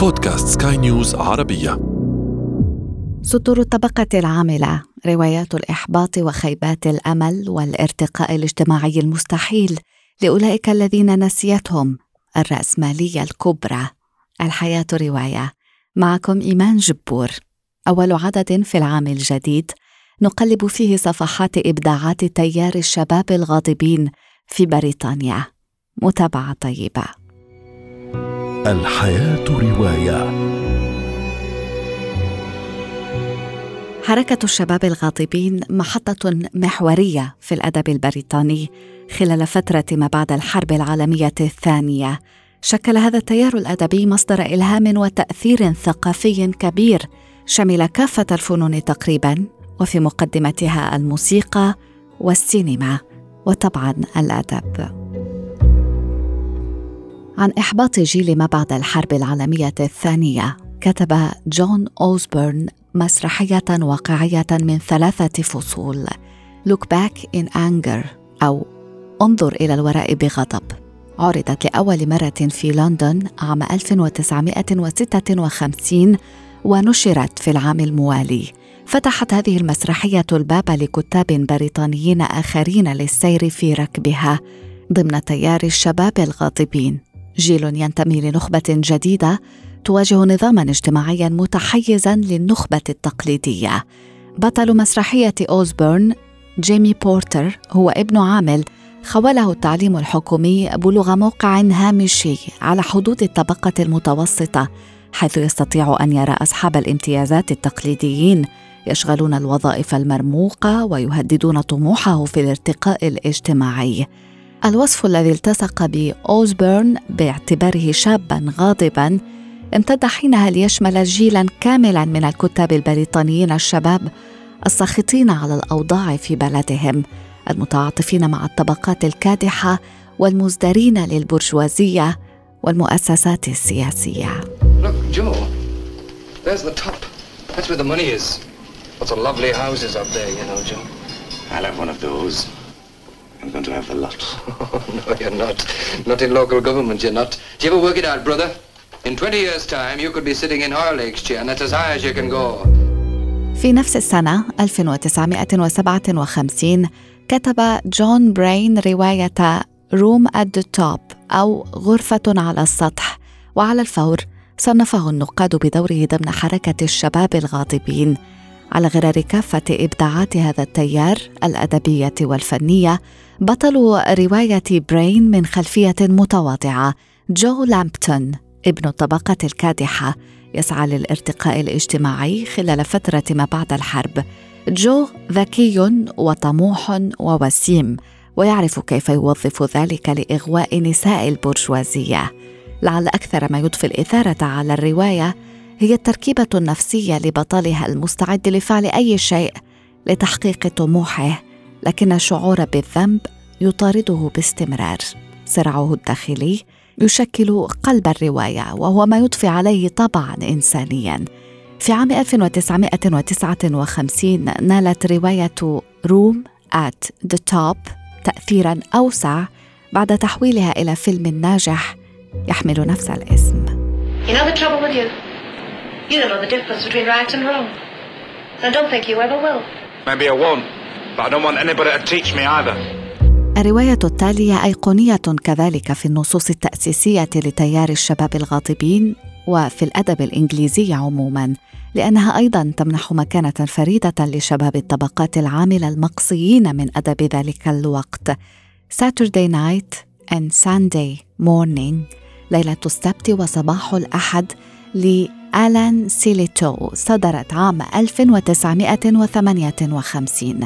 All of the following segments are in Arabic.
بودكاست سكاي نيوز عربية. سطور الطبقة العاملة روايات الإحباط وخيبات الأمل والارتقاء الاجتماعي المستحيل لأولئك الذين نسيتهم الرأسمالية الكبرى. الحياة رواية. معكم إيمان جبور. أول عدد في العام الجديد نقلب فيه صفحات إبداعات تيار الشباب الغاضبين في بريطانيا. متابعة طيبة. الحياة رواية. حركة الشباب الغاضبين محطة محورية في الأدب البريطاني خلال فترة ما بعد الحرب العالمية الثانية. شكل هذا التيار الأدبي مصدر إلهام وتأثير ثقافي كبير شمل كافة الفنون تقريبا وفي مقدمتها الموسيقى والسينما وطبعا الأدب. عن إحباط جيل ما بعد الحرب العالمية الثانية كتب جون أوزبورن مسرحية واقعية من ثلاثة فصول Look Back in Anger أو انظر إلى الوراء بغضب. عرضت لأول مرة في لندن عام 1956 ونشرت في العام الموالي. فتحت هذه المسرحية الباب لكتاب بريطانيين آخرين للسير في ركبها ضمن تيار الشباب الغاضبين. جيل ينتمي لنخبة جديدة تواجه نظاما اجتماعيا متحيزا للنخبة التقليدية. بطل مسرحية أوزبورن جيمي بورتر هو ابن عامل خوله التعليم الحكومي بلغ موقع هامشي على حدود الطبقة المتوسطة حيث يستطيع أن يرى أصحاب الامتيازات التقليديين يشغلون الوظائف المرموقة ويهددون طموحه في الارتقاء الاجتماعي. الوصف الذي التصق بأوزبورن باعتباره شابا غاضبا امتد حينها ليشمل جيلا كاملا من الكتاب البريطانيين الشباب الساخطين على الأوضاع في بلدهم المتعاطفين مع الطبقات الكادحة والمزدرين للبرجوازية والمؤسسات السياسية. Look, Joe, there's the top. That's where the money is. Lots of lovely houses up there, you know, Joe. I'll have one of those. I'm going to have the lot. no, you're not. Not in local government, you're not. Do you ever work it out, brother? In 20 years' time, you could be sitting in Horlick's chair, and that's as high as you can go. في نفس السنة 1957 كتب جون برين رواية Room at the Top أو غرفة على السطح وعلى الفور صنفه النقاد بدوره ضمن حركة الشباب الغاضبين على غرار كافة إبداعات هذا التيار الأدبية والفنية بطل رواية برين من خلفية متواضعة جو لامبتون ابن الطبقة الكادحة. يسعى للارتقاء الاجتماعي خلال فترة ما بعد الحرب. جو ذكي وطموح ووسيم ويعرف كيف يوظف ذلك لإغواء نساء البرجوازية. لعل أكثر ما يضفي الإثارة على الرواية هي التركيبة النفسية لبطلها المستعد لفعل أي شيء لتحقيق طموحه لكن الشعور بالذنب يطارده باستمرار. صراعه الداخلي يشكل قلب الرواية وهو ما يضفي عليه طابعا انسانيا. في عام 1959 نالت رواية روم at the top تاثيرا أوسع بعد تحويلها إلى فيلم ناجح يحمل نفس الاسم. You know the trouble with you? You don't know the difference between right and wrong. I don't think you ever will. Maybe I won't, but I don't want anybody to teach me either. الرواية التالية أيقونية كذلك في النصوص التأسيسية لتيار الشباب الغاضبين وفي الأدب الإنجليزي عموما لأنها أيضا تمنح مكانة فريدة لشباب الطبقات العاملة المقصيين من أدب ذلك الوقت Saturday Night and Sunday Morning ليلة السبت وصباح الأحد لآلان سيليتو صدرت عام 1958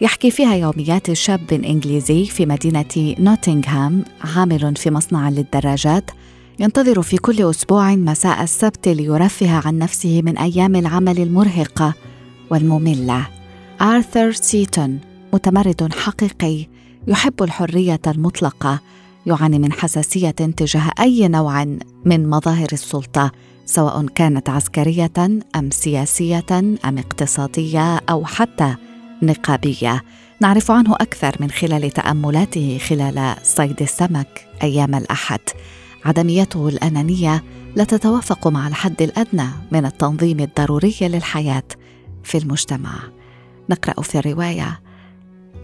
يحكي فيها يوميات شاب إنجليزي في مدينة نوتنغهام عامل في مصنع للدراجات. ينتظر في كل أسبوع مساء السبت ليرفه عن نفسه من أيام العمل المرهقة والمملة. آرثر سيتون متمرد حقيقي يحب الحرية المطلقة يعاني من حساسية تجاه أي نوع من مظاهر السلطة. سواء كانت عسكرية أم سياسية أم اقتصادية أو حتى نقابية. نعرف عنه أكثر من خلال تأملاته خلال صيد السمك أيام الأحد. عدميته الأنانية لا تتوافق مع الحد الأدنى من التنظيم الضروري للحياة في المجتمع. نقرأ في الرواية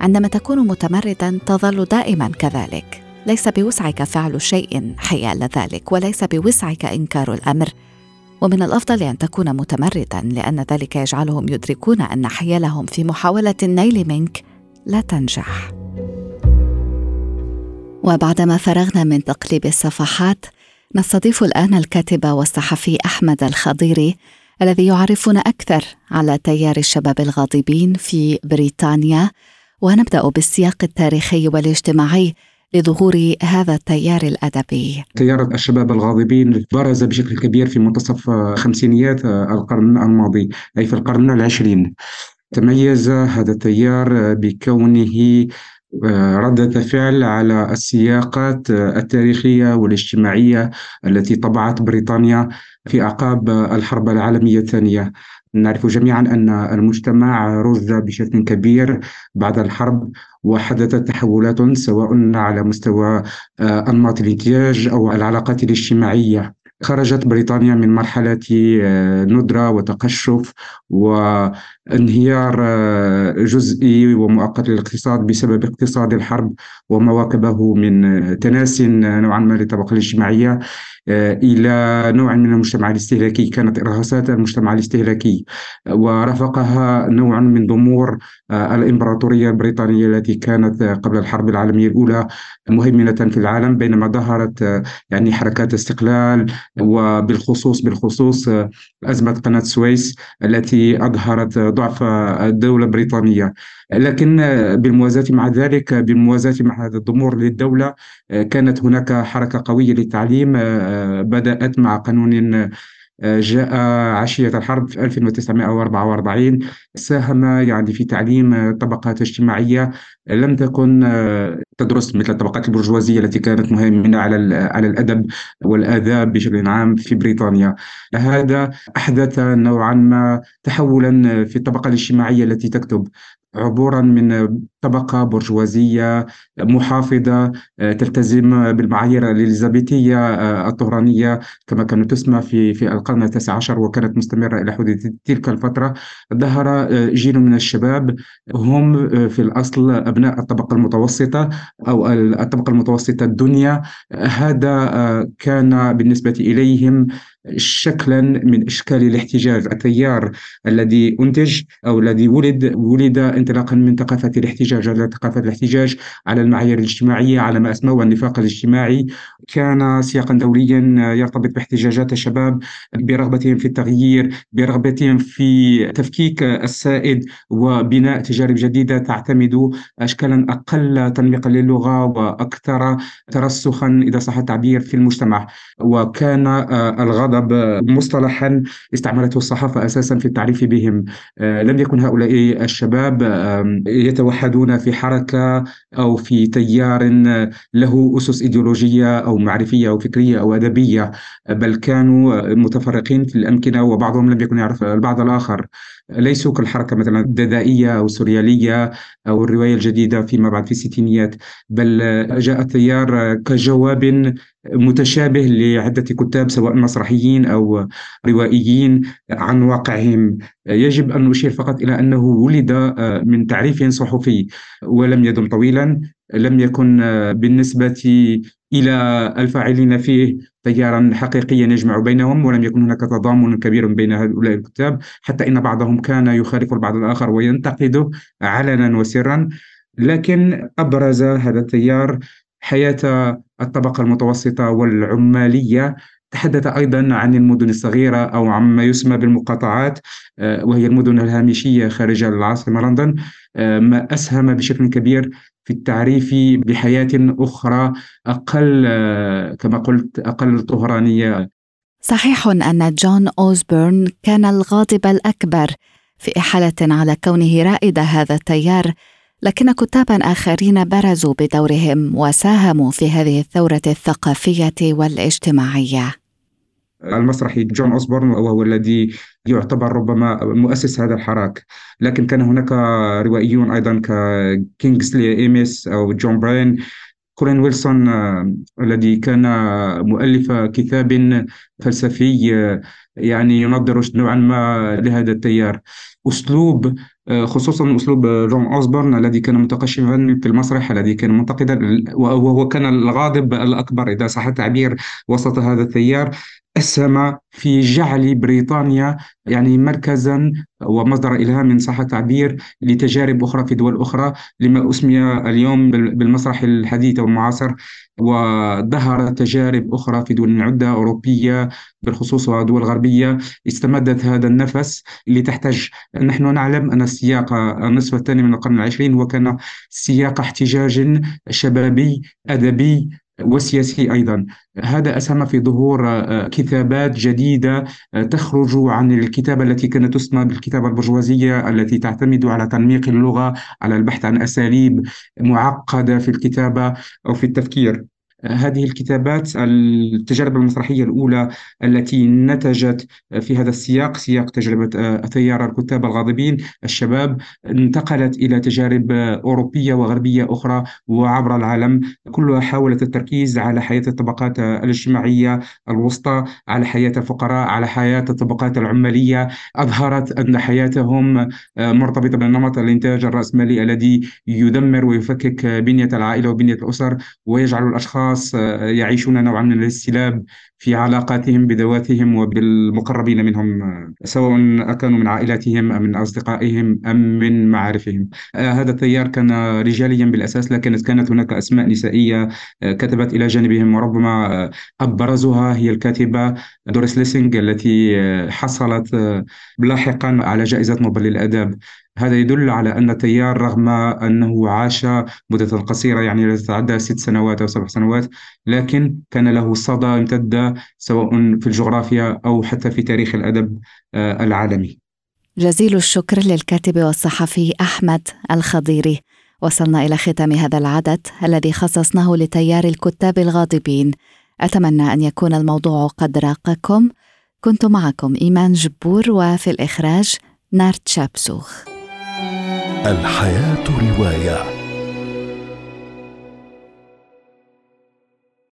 عندما تكون متمردا تظل دائما كذلك. ليس بوسعك فعل شيء حيال ذلك وليس بوسعك إنكار الأمر. ومن الأفضل أن تكون متمردا لأن ذلك يجعلهم يدركون أن حيلهم في محاولة النيل منك لا تنجح. وبعدما فرغنا من تقليب الصفحات نستضيف الآن الكاتب والصحفي أحمد الخضيري الذي يعرفنا أكثر على تيار الشباب الغاضبين في بريطانيا ونبدأ بالسياق التاريخي والاجتماعي لظهور هذا التيار الأدبي. تيار الشباب الغاضبين برز بشكل كبير في منتصف خمسينيات القرن الماضي أي في القرن العشرين. تميز هذا التيار بكونه ردة فعل على السياقات التاريخية والاجتماعية التي طبعت بريطانيا في أعقاب الحرب العالمية الثانية نعرف جميعا أن المجتمع رز بشكل كبير بعد الحرب وحدثت تحولات سواء على مستوى آه، أنماط الإنتاج أو العلاقات الاجتماعية. خرجت بريطانيا من مرحلة آه، ندرة وتقشف وانهيار آه، جزئي ومؤقت للاقتصاد بسبب اقتصاد الحرب ومواكبه من تناس نوعا ما للطبقة الاجتماعية. إلى نوع من المجتمع الاستهلاكي. كانت إرهاصات المجتمع الاستهلاكي ورافقها نوع من ضمور آه، الإمبراطورية البريطانية التي كانت قبل الحرب العالمية الأولى مهيمنة في العالم بينما ظهرت آه، يعني حركات استقلال وبالخصوص بالخصوص أزمة قناة سويس التي أظهرت ضعف الدولة البريطانية. لكن بالموازاة مع ذلك بالموازاة مع هذا الضمور للدولة كانت هناك حركة قوية للتعليم بدأت مع قانون جاء عشية الحرب في 1944 ساهم يعني في تعليم طبقات اجتماعية لم تكن تدرس مثل الطبقات البرجوازية التي كانت مهيمنة على على الأدب والآداب بشكل عام في بريطانيا. هذا أحدث نوعا ما تحولا في الطبقة الاجتماعية التي تكتب عبورا من طبقة برجوازية محافظة آه، تلتزم بالمعايير الإليزابيثية آه، الطهرانية كما كانت تسمى في في القرن التاسع عشر وكانت مستمرة إلى حدود تلك الفترة. ظهر آه، جيل من الشباب هم في الأصل أبناء الطبقة المتوسطة أو الطبقة المتوسطة الدنيا هذا كان بالنسبة إليهم شكلا من إشكال الاحتجاج التيار الذي أنتج أو الذي ولد ولد انطلاقا من ثقافة الاحتجاج. على ثقافة الاحتجاج على المعايير الاجتماعية على ما اسموه النفاق الاجتماعي. كان سياقا دوليا يرتبط باحتجاجات الشباب برغبتهم في التغيير برغبتهم في تفكيك السائد وبناء تجارب جديدة تعتمد اشكالا أقل تنميقا للغة وأكثر ترسخا إذا صح التعبير في المجتمع. وكان الغضب الغضب مصطلحا استعملته الصحافة أساسا في التعريف بهم. آه، لم يكن هؤلاء الشباب يتوحدون في حركة أو في تيار له أسس إيديولوجية أو معرفية أو فكرية أو أدبية بل كانوا متفرقين في الأمكنة وبعضهم لم يكن يعرف البعض الآخر. ليسوا كالحركة مثلا الددائية أو السوريالية أو الرواية الجديدة فيما بعد في الستينيات بل جاء التيار كجواب متشابه لعدة كتاب سواء مسرحيين أو روائيين عن واقعهم. يجب أن نشير فقط إلى أنه ولد من تعريف صحفي ولم يدم طويلا لم يكن بالنسبة إلى الفاعلين فيه تيارا حقيقيا يجمع بينهم ولم يكن هناك تضامن كبير بين هؤلاء الكتاب حتى إن بعضهم كان يخالف البعض الآخر وينتقده علنا وسرا. لكن أبرز هذا التيار حياة الطبقة المتوسطة والعمالية. تحدث أيضا عن المدن الصغيرة أو عما يسمى بالمقاطعات آه، وهي المدن الهامشية خارج العاصمة لندن. آه، ما أسهم بشكل كبير في التعريف بحياة أخرى أقل كما قلت أقل طهرانية. صحيح أن جون أوزبورن كان الغاضب الأكبر في إحالة على كونه رائد هذا التيار لكن كتابا آخرين برزوا بدورهم وساهموا في هذه الثورة الثقافية والإجتماعية. المسرحي جون أوسبورن وهو الذي يعتبر ربما مؤسس هذا الحراك. لكن كان هناك روائيون أيضا ككينغسلي إيميس أو جون براين كولين ويلسون الذي كان مؤلف كتاب فلسفي يعني ينظر نوعا ما لهذا التيار. أسلوب خصوصا أسلوب جون أوسبورن الذي كان متقشفا في المسرح الذي كان منتقدا وهو كان الغاضب الأكبر إذا صح التعبير وسط هذا التيار أسهم في جعل بريطانيا يعني مركزا ومصدر إلهام صح التعبير لتجارب أخرى في دول أخرى لما أسمي اليوم بالمسرح الحديث والمعاصر وظهر تجارب أخرى في دول عدة أوروبية بالخصوص ودول غربية. استمدت هذا النفس اللي تحتاج نحن نعلم أن السياق النصف الثاني من القرن العشرين هو كان سياق احتجاج شبابي أدبي وسياسي أيضا. هذا أسهم في ظهور آه، كتابات جديدة آه، تخرج عن الكتابة التي كانت تسمى بالكتابة البرجوازية التي تعتمد على تنميق اللغة على البحث عن أساليب معقدة في الكتابة أو في التفكير. هذه الكتابات التجربة المسرحية الأولى التي نتجت في هذا السياق سياق تجربة التيار آه، الكتاب الغاضبين. الشباب انتقلت إلى تجارب أوروبية وغربية أخرى وعبر العالم. كلها حاولت التركيز على حياة الطبقات الاجتماعية الوسطى على حياة الفقراء على حياة الطبقات العمالية. أظهرت أن حياتهم آه، مرتبطة بنمط الإنتاج الرأسمالي الذي يدمر ويفكك بنية العائلة وبنية الأسر ويجعل الأشخاص أشخاص آه، يعيشون نوعا من الاستلاب في علاقاتهم بذواتهم وبالمقربين منهم آه، سواء كانوا من عائلاتهم أم من أصدقائهم أم من معارفهم. آه، هذا التيار كان رجاليا بالأساس لكن كانت هناك أسماء نسائية كتبت إلى جانبهم. وربما أبرزها هي الكاتبة دوريس ليسينغ التي حصلت لاحقا على جائزة نوبل للأداب هذا يدل على أن التيار رغم أنه عاش مدة قصيرة يعني لا تتعدى ست سنوات أو سبع سنوات لكن كان له صدى امتد سواء في الجغرافيا أو حتى في تاريخ الأدب آه، العالمي. جزيل الشكر للكاتب والصحفي أحمد الخضيري. وصلنا إلى ختام هذا العدد الذي خصصناه لتيار الكتاب الغاضبين. أتمنى أن يكون الموضوع قد راقكم. كنت معكم إيمان جبور وفي الإخراج نارت شابسوخ. الحياة رواية.